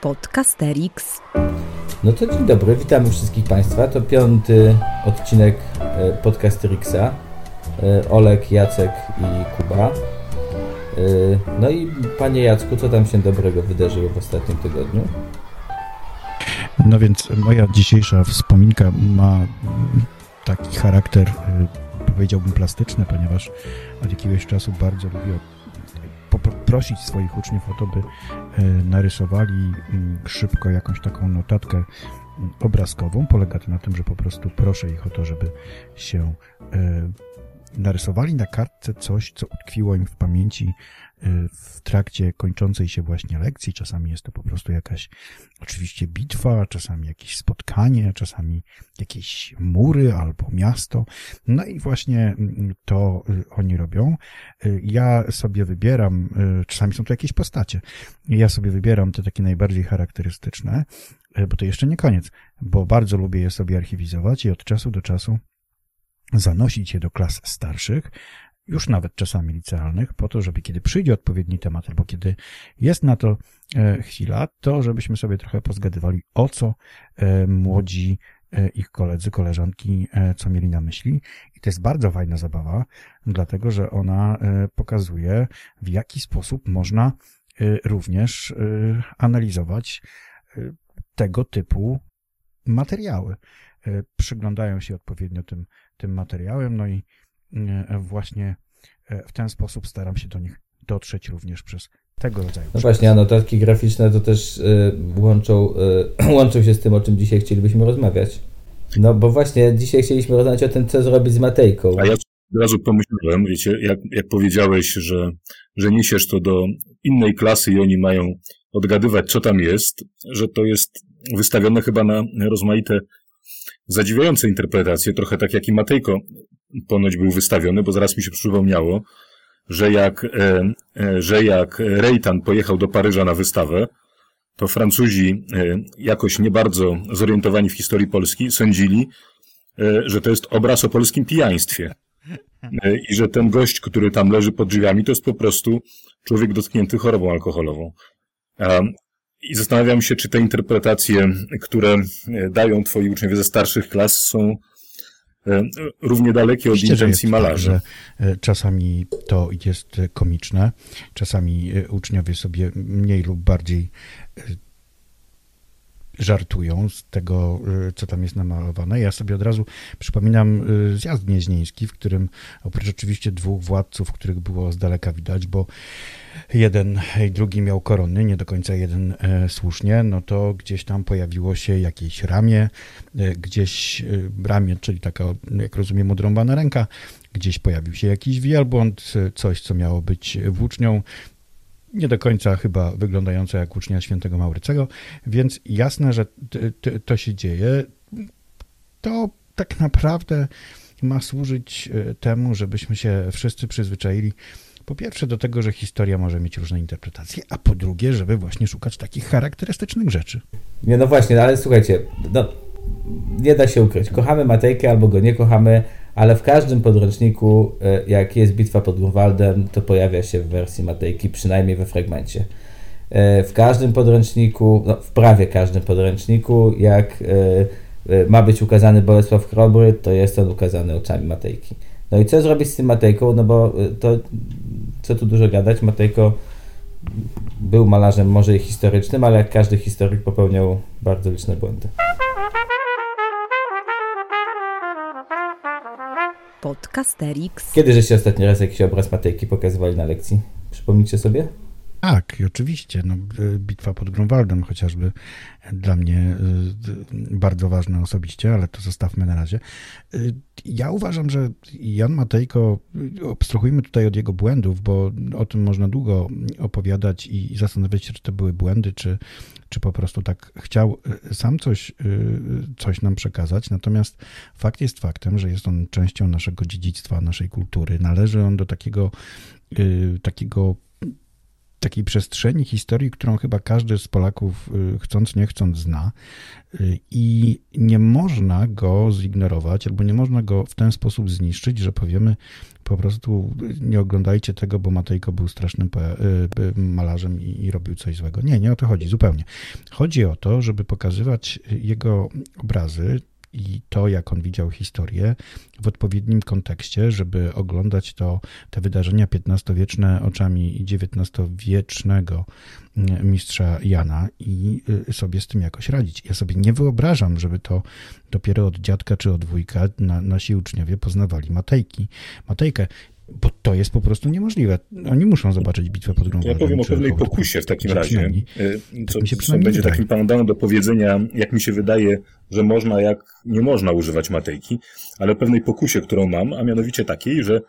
Podcasterix. No to dzień dobry, witamy wszystkich Państwa. To piąty odcinek e, Podcasterixa. E, Olek, Jacek i Kuba. E, no i panie Jacku, co tam się dobrego wydarzyło w ostatnim tygodniu? No więc moja dzisiejsza wspominka ma taki charakter, powiedziałbym plastyczny, ponieważ od jakiegoś czasu bardzo lubię poprosić swoich uczniów o to, by e, narysowali mm, szybko jakąś taką notatkę mm, obrazkową. Polega to na tym, że po prostu proszę ich o to, żeby się e, narysowali na kartce coś, co utkwiło im w pamięci y, w trakcie kończącej się właśnie lekcji. Czasami jest to po prostu jakaś oczywiście bitwa, czasami jakieś spotkanie, czasami jakieś mury albo miasto. No i właśnie mm, to y, oni robią. Y, ja sobie wybieram, czasami są to jakieś postacie. Ja sobie wybieram te takie najbardziej charakterystyczne, bo to jeszcze nie koniec, bo bardzo lubię je sobie archiwizować i od czasu do czasu zanosić je do klas starszych, już nawet czasami licealnych, po to, żeby kiedy przyjdzie odpowiedni temat, albo kiedy jest na to e, chwila, to żebyśmy sobie trochę pozgadywali, o co e, młodzi e, ich koledzy, koleżanki, co mieli na myśli. I to jest bardzo fajna zabawa, dlatego że ona pokazuje, w jaki sposób można również analizować tego typu materiały. Przyglądają się odpowiednio tym tym materiałem, no i e, właśnie e, w ten sposób staram się do nich dotrzeć również przez tego rodzaju. No właśnie, a notatki graficzne to też y, łączą, łączą się z tym, o czym dzisiaj chcielibyśmy rozmawiać. No bo właśnie dzisiaj chcieliśmy rozmawiać o tym, co zrobić z Matejką. A ja od razu pomyślałem, wiecie, jak, jak powiedziałeś, że, że niesiesz to do innej klasy i oni mają odgadywać, co tam jest, że to jest wystawione chyba na rozmaite zadziwiające interpretacje, trochę tak jak i Matejko ponoć był wystawiony, bo zaraz mi się przypomniało, że jak, e, e, że jak Rejtan pojechał do Paryża na wystawę, to Francuzi, e, jakoś nie bardzo zorientowani w historii Polski, sądzili, że to jest obraz o polskim pijaństwie. I że ten gość, który tam leży pod drzwiami, to jest po prostu człowiek dotknięty chorobą alkoholową. I zastanawiam się, czy te interpretacje, które e, dają twoi uczniowie ze starszych klas są e, równie dalekie od intencji tak, malarza. Tak, że czasami to jest komiczne, czasami uczniowie sobie mniej lub bardziej żartują z tego, co tam jest namalowane. Ja sobie od razu przypominam zjazd gnieźnieński, w którym oprócz oczywiście dwóch władców, których było z daleka widać, bo jeden i drugi miał korony, nie do końca jeden e, słusznie, no to gdzieś tam pojawiło się jakieś ramię, e, gdzieś e, ramię, czyli taka, jak rozumiem, odrąbana ręka, gdzieś pojawił się jakiś wielbłąd, coś, co miało być włócznią, nie do końca chyba wyglądające jak ucznia świętego Maurycego, więc jasne, że to się dzieje. To tak naprawdę ma służyć temu, żebyśmy się wszyscy przyzwyczaili po pierwsze do tego, że historia może mieć różne interpretacje, a po drugie, żeby właśnie szukać takich charakterystycznych rzeczy. Nie, no właśnie, no ale słuchajcie, no, nie da się ukryć. Kochamy Matejkę albo go nie kochamy, ale w każdym podręczniku, e, jak jest bitwa pod Grunwaldem, to pojawia się w wersji Matejki, przynajmniej we fragmencie. E, w każdym podręczniku, no, w prawie każdym podręczniku, jak e, ma być ukazany Bolesław Chrobry, to jest on ukazany oczami Matejki. No i co zrobić z tym Matejką? No bo to co tu dużo gadać, Matejko był malarzem może i historycznym, ale jak każdy historyk popełniał bardzo liczne błędy. Podcasterix. Kiedy żeście ostatni raz jakiś obraz Matejki pokazywali na lekcji? Przypomnijcie sobie? Tak, i oczywiście. No, y, bitwa pod Grunwaldem chociażby dla mnie y, bardzo ważna osobiście, ale to zostawmy na razie. Y, ja uważam, że Jan Matejko, abstrahujmy tutaj od jego błędów, bo o tym można długo opowiadać i zastanawiać się, czy to były błędy, czy, czy po prostu tak chciał sam coś, coś nam przekazać. Natomiast fakt jest faktem, że jest on częścią naszego dziedzictwa, naszej kultury. Należy on do takiego, takiego takiej przestrzeni historii, którą chyba każdy z Polaków chcąc nie chcąc zna i nie można go zignorować albo nie można go w ten sposób zniszczyć, że powiemy po prostu nie oglądajcie tego, bo Matejko był strasznym malarzem i, i robił coś złego. Nie, nie o to chodzi zupełnie. Chodzi o to, żeby pokazywać jego obrazy, i to, jak on widział historię w odpowiednim kontekście, żeby oglądać to, te wydarzenia XV-wieczne oczami XIX-wiecznego mm, mistrza Jana i y, sobie z tym jakoś radzić. Ja sobie nie wyobrażam, żeby to dopiero od dziadka czy od wujka na, nasi uczniowie poznawali Matejki. Matejkę bo to jest po prostu niemożliwe. Oni muszą zobaczyć bitwę pod Grunwaldem. Ja powiem o pewnej pokusie w takim razie, y, co, tak co będzie takim pandanem do powiedzenia, jak mi się wydaje, że można, jak nie można używać Matejki, ale pewnej pokusie, którą mam, a mianowicie takiej, że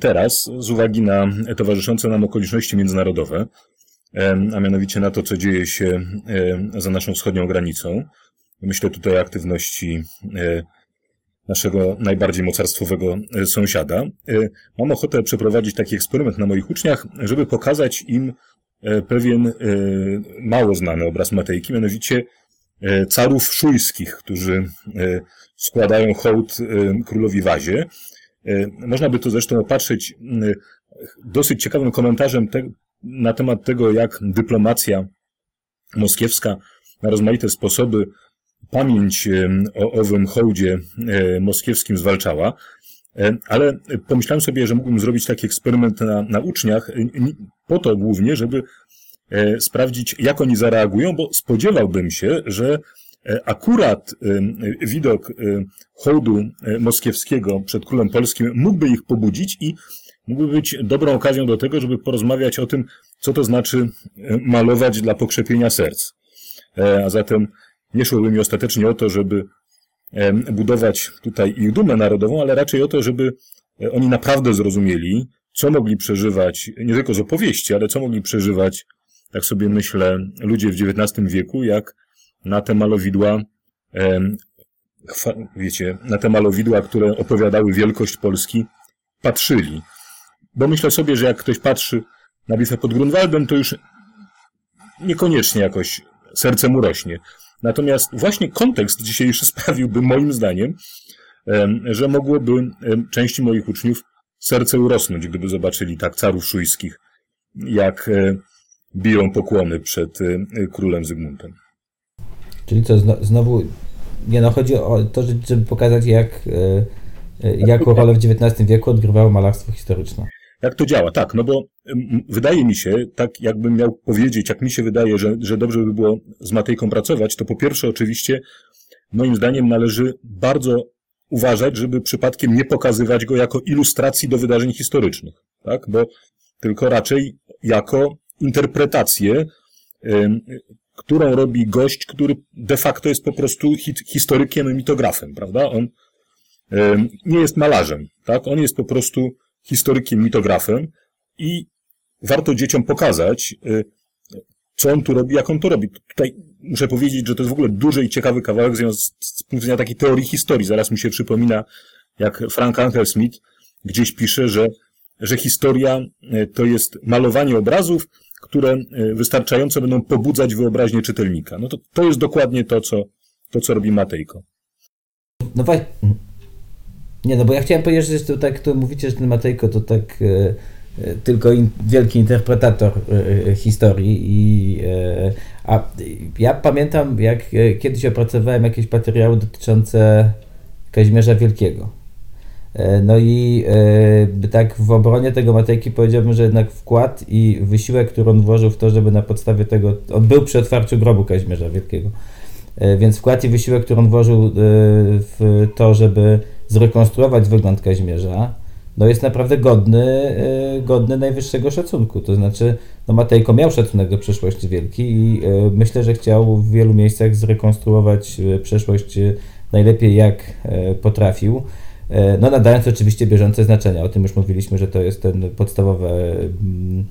teraz, z uwagi na towarzyszące nam okoliczności międzynarodowe, a mianowicie na to, co dzieje się za naszą wschodnią granicą, myślę tutaj o aktywności e, naszego najbardziej mocarstwowego e, sąsiada. E, mam ochotę przeprowadzić taki eksperyment na moich uczniach, żeby pokazać im e, pewien mało znany obraz Matejki, mianowicie carów szujskich, którzy składają hołd królowi Wazie. Można by to zresztą opatrzyć dosyć ciekawym komentarzem te, na temat tego, jak dyplomacja moskiewska na rozmaite sposoby pamięć o owym hołdzie e, moskiewskim zwalczała, e, ale pomyślałem sobie, że mógłbym zrobić taki eksperyment na, na uczniach, e, po to głównie, żeby sprawdzić, jak oni zareagują, bo spodziewałbym się, że akurat widok hołdu moskiewskiego przed królem polskim mógłby ich pobudzić i mógłby być dobrą okazją do tego, żeby porozmawiać o tym, co to znaczy malować dla pokrzepienia serc. A zatem nie szłoby mi ostatecznie o to, żeby budować tutaj ich dumę narodową, ale raczej o to, żeby e, oni naprawdę zrozumieli, co mogli przeżywać, nie tylko z opowieści, ale co mogli przeżywać, tak sobie myślę, ludzie w XIX wieku, jak na te malowidła, wiecie, na te malowidła, które opowiadały wielkość Polski, patrzyli. Bo myślę sobie, że jak ktoś patrzy na bitwę pod Grunwaldem, to już niekoniecznie jakoś serce mu rośnie. Natomiast właśnie kontekst dzisiejszy sprawiłby moim zdaniem, że mogłoby części moich uczniów serce urosnąć, gdyby zobaczyli tak carów szujskich, jak e, biją pokłony przed e, królem Zygmuntem. Czyli co, znowu, nie no, chodzi o to, żeby pokazać, jak, e, jaką rolę w XIX wieku odgrywało malarstwo historyczne. Jak to działa? Tak, no bo wydaje mi się, tak jakbym miał powiedzieć, jak mi się wydaje, że, że dobrze by było z Matejką pracować, to po pierwsze oczywiście moim zdaniem należy bardzo uważać, żeby przypadkiem nie pokazywać go jako ilustracji do wydarzeń historycznych, tak? Bo tylko raczej jako interpretację, którą robi gość, który de facto jest po prostu historykiem, mitografem, prawda? On nie jest malarzem, tak? On jest po prostu historykiem, mitografem i warto dzieciom pokazać, y, co on tu robi, jak on to robi. Tutaj muszę powiedzieć, że to jest w ogóle duży i ciekawy kawałek z, punktu widzenia takiej teorii historii. Zaraz mi się przypomina, jak Frank Anker Smith gdzieś pisze, że, że historia y, to jest malowanie obrazów, które y, wystarczająco będą pobudzać wyobraźnię czytelnika. No to, to jest dokładnie to, co, to, co robi Matejko. No właśnie. Nie, no bo ja chciałem powiedzieć, że to tak, to mówicie, że ten Matejko to tak e, e tylko in, wielki interpretator e, e historii i e, a ja pamiętam, jak e, kiedyś opracowałem jakieś materiały dotyczące Kazimierza Wielkiego. No i tak w obronie tego Matejki powiedziałbym, że jednak wkład i wysiłek, który on włożył w to, żeby na podstawie tego, on był przy otwarciu grobu Kazimierza Wielkiego, więc wkład i wysiłek, który on włożył w to, żeby zrekonstruować wygląd Kazimierza, no jest naprawdę godny, e, godny najwyższego szacunku. To znaczy, no Matejko miał szacunek do przeszłości wielki i e, myślę, że chciał w wielu miejscach zrekonstruować e, przeszłość najlepiej jak potrafił. No nadając oczywiście bieżące znaczenia. O tym już mówiliśmy, że to jest ten podstawowy, mm,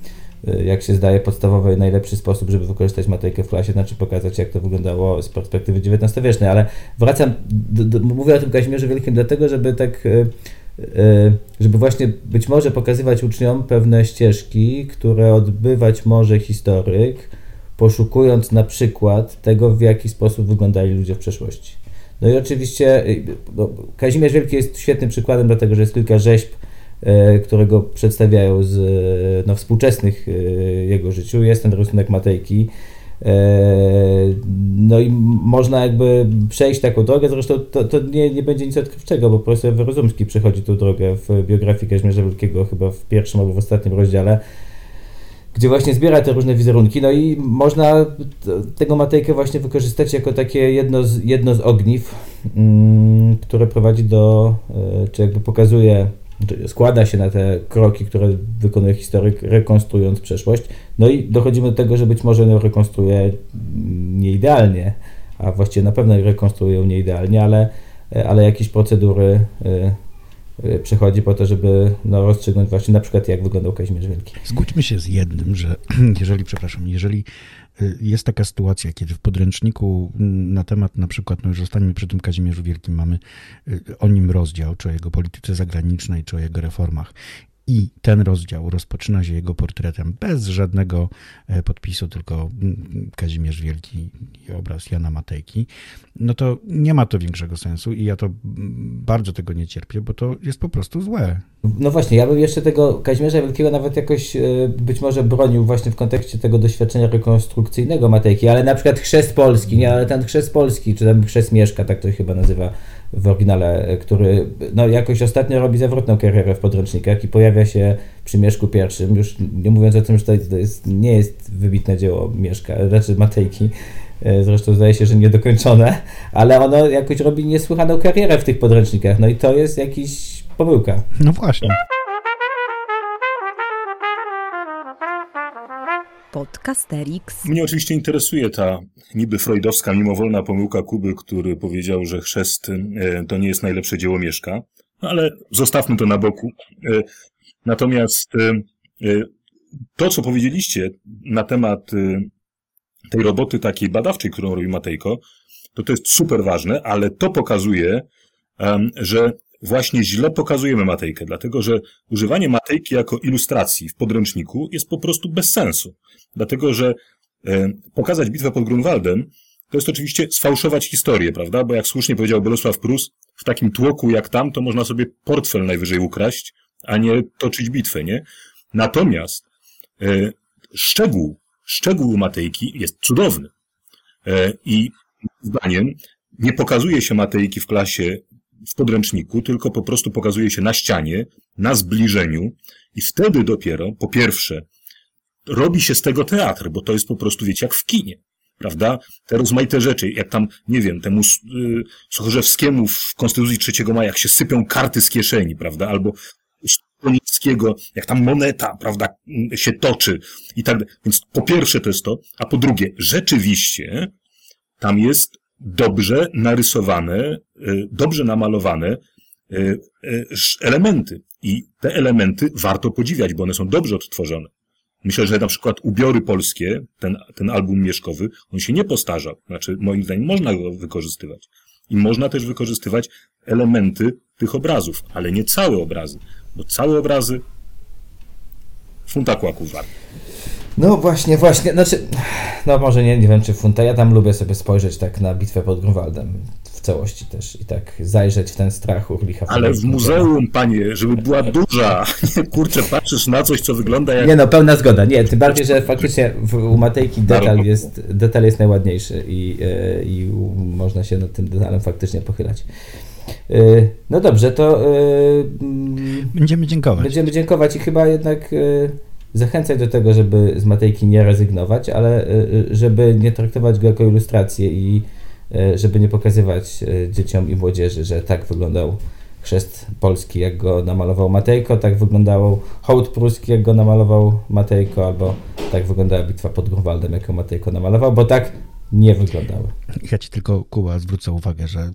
jak się zdaje, podstawowy i najlepszy sposób, żeby wykorzystać Matejkę w klasie, znaczy pokazać, jak to wyglądało z perspektywy XIX-wiecznej. Ale wracam, do, do, mówię o tym Kazimierzu Wielkim dlatego, żeby tak żeby właśnie być może pokazywać uczniom pewne ścieżki, które odbywać może historyk, poszukując na przykład tego, w jaki sposób wyglądali ludzie w przeszłości. No i oczywiście no, Kazimierz Wielki jest świetnym przykładem, dlatego że jest kilka rzeźb, którego przedstawiają z no, współczesnych jego życiu. Jest ten rysunek Matejki, E, no i można jakby przejść taką drogę, zresztą to, to nie, nie będzie nic odkrywczego, bo profesor Wyrozumski przechodzi tą drogę w biografii Kazimierza Wielkiego chyba w pierwszym albo w ostatnim rozdziale, gdzie właśnie zbiera te różne wizerunki, no i można tego Matejkę właśnie wykorzystać jako takie jedno z, jedno z ogniw, mm, które prowadzi do, e, czy jakby pokazuje składa się na te kroki, które wykonuje historyk, rekonstruując przeszłość. No i dochodzimy do tego, że być może ją rekonstruuje nieidealnie, a właściwie na pewno rekonstruuje ją nieidealnie, ale, ale jakieś procedury y, y, przechodzi po to, żeby no, rozstrzygnąć właśnie na przykład jak wyglądał Kazimierz Wielki. Zgódźmy się z jednym, że jeżeli, przepraszam, jeżeli jest taka sytuacja, kiedy w podręczniku na temat na przykład, no już zostaniemy przy tym Kazimierzu Wielkim, mamy y, o nim rozdział, czy o jego polityce zagranicznej, czy o jego reformach i ten rozdział rozpoczyna się jego portretem bez żadnego e, podpisu, tylko Kazimierz Wielki i obraz Jana Matejki, no to nie ma to większego sensu i ja to bardzo tego nie cierpię, bo to jest po prostu złe. No właśnie, ja bym jeszcze tego Kazimierza Wielkiego nawet jakoś e, być może bronił właśnie w kontekście tego doświadczenia rekonstrukcyjnego Matejki, ale na przykład chrzest polski, nie, ale ten chrzest polski, czy tam chrzest Mieszka, tak to się chyba nazywa w oryginale, który no, jakoś ostatnio robi zawrotną karierę w podręcznikach i pojawia się przy Mieszku pierwszym, już nie mówiąc o tym, że to jest, nie jest wybitne dzieło Mieszka, raczej Matejki, e, zresztą zdaje się, że niedokończone, ale ono jakoś robi niesłychaną karierę w tych podręcznikach, no i to jest jakiś pomyłka. No właśnie. Podcasterix. Mnie oczywiście interesuje ta niby freudowska, mimowolna pomyłka Kuby, który powiedział, że chrzest e, to nie jest najlepsze dzieło Mieszka, ale zostawmy to na boku. E, natomiast e, to, co powiedzieliście na temat tej roboty takiej badawczej, którą robi Matejko, to to jest super ważne, ale to pokazuje, że właśnie źle pokazujemy Matejkę, dlatego że używanie Matejki jako ilustracji w podręczniku jest po prostu bez sensu. Dlatego, że pokazać bitwę pod Grunwaldem to jest oczywiście sfałszować historię, prawda? Bo jak słusznie powiedział Bolesław Prus, w takim tłoku jak tam, to można sobie portfel najwyżej ukraść, a nie toczyć bitwę, nie? Natomiast e, szczegół, szczegół Matejki jest cudowny. E, I zdaniem nie pokazuje się Matejki w klasie w podręczniku, tylko po prostu pokazuje się na ścianie, na zbliżeniu i wtedy dopiero, po pierwsze, robi się z tego teatr, bo to jest po prostu, wiecie, jak w kinie. Prawda? Te rozmaite rzeczy, jak tam, nie wiem, temu yy, Sochorzewskiemu w Konstytucji 3 maja, jak się sypią karty z kieszeni, prawda? Albo Stonickiego, jak tam moneta, prawda, się toczy i tak Więc po pierwsze to jest to, a po drugie, rzeczywiście tam jest dobrze narysowane, y, dobrze namalowane y, y, elementy. I te elementy warto podziwiać, bo one są dobrze odtworzone. Myślę, że na przykład ubiory polskie, ten, ten album mieszkowy, on się nie postarzał. Znaczy, moim zdaniem można go wykorzystywać. I można też wykorzystywać elementy tych obrazów, ale nie całe obrazy, bo całe obrazy funta kłaków warte. No właśnie, właśnie, znaczy, no może nie, nie wiem czy funta, ja tam lubię sobie spojrzeć tak na bitwę pod Grunwaldem całości też i tak zajrzeć w ten strach Urlicha. Ale w muzeum, panie, żeby była duża, kurczę, patrzysz na coś, co wygląda jak... Nie no, pełna zgoda, nie, tym bardziej, że faktycznie w, u Matejki detal jest, detal jest najładniejszy i, e, i można się nad tym detalem faktycznie pochylać. E, no dobrze, to... E, będziemy dziękować. Będziemy dziękować i chyba jednak zachęcać do tego, żeby z Matejki nie rezygnować, ale żeby nie traktować go jako ilustrację i żeby nie pokazywać dzieciom i młodzieży, że tak wyglądał chrzest polski, jak go namalował Matejko, tak wyglądał hołd pruski, jak go namalował Matejko, albo tak wyglądała bitwa pod Grunwaldem, jaką Matejko namalował, bo tak nie wyglądały. Ja ci tylko, Kuba, zwrócę uwagę, że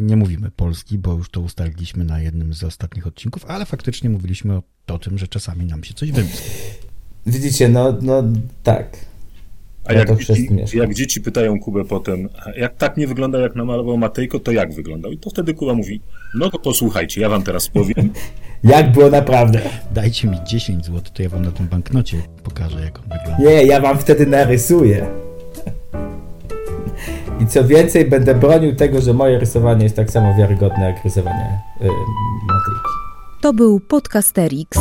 nie mówimy polski, bo już to ustaliliśmy na jednym z ostatnich odcinków, ale faktycznie mówiliśmy o, o tym, że czasami nam się coś wymyśli. Widzicie, no, no tak. A Ja jak, to dzieci, mieszkam. jak dzieci pytają Kubę potem, "A jak tak nie wygląda jak namalował Matejko, to jak wyglądał? I to wtedy Kuba mówi, no to posłuchajcie, ja wam teraz powiem. Jak było naprawdę? Dajcie mi 10 zł, to ja wam na tym banknocie pokażę, jak on wygląda. Nie, ja wam wtedy narysuję. I co więcej, będę bronił tego, że moje rysowanie jest tak samo wiarygodne jak rysowanie yy, Matejki. To był Podcasterix.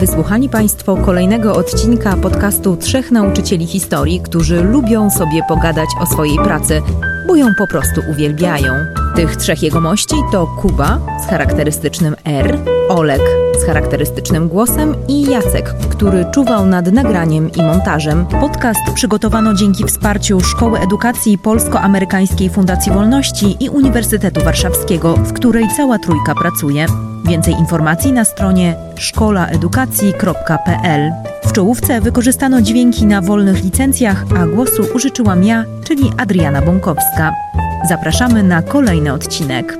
Wysłuchali Państwo kolejnego odcinka podcastu trzech nauczycieli historii, którzy lubią sobie pogadać o swojej pracy, bo ją po prostu uwielbiają. Tych trzech jegomości to Kuba z charakterystycznym R, Olek z charakterystycznym głosem i Jacek, który czuwał nad nagraniem i montażem. Podcast przygotowano dzięki wsparciu Szkoły Edukacji Polsko-Amerykańskiej Fundacji Wolności i Uniwersytetu Warszawskiego, w której cała trójka pracuje. Więcej informacji na stronie szkolaedukacji.pl. W czołówce wykorzystano dźwięki na wolnych licencjach, a głosu użyczyłam ja, czyli Adriana Bąkowska. Zapraszamy na kolejny odcinek.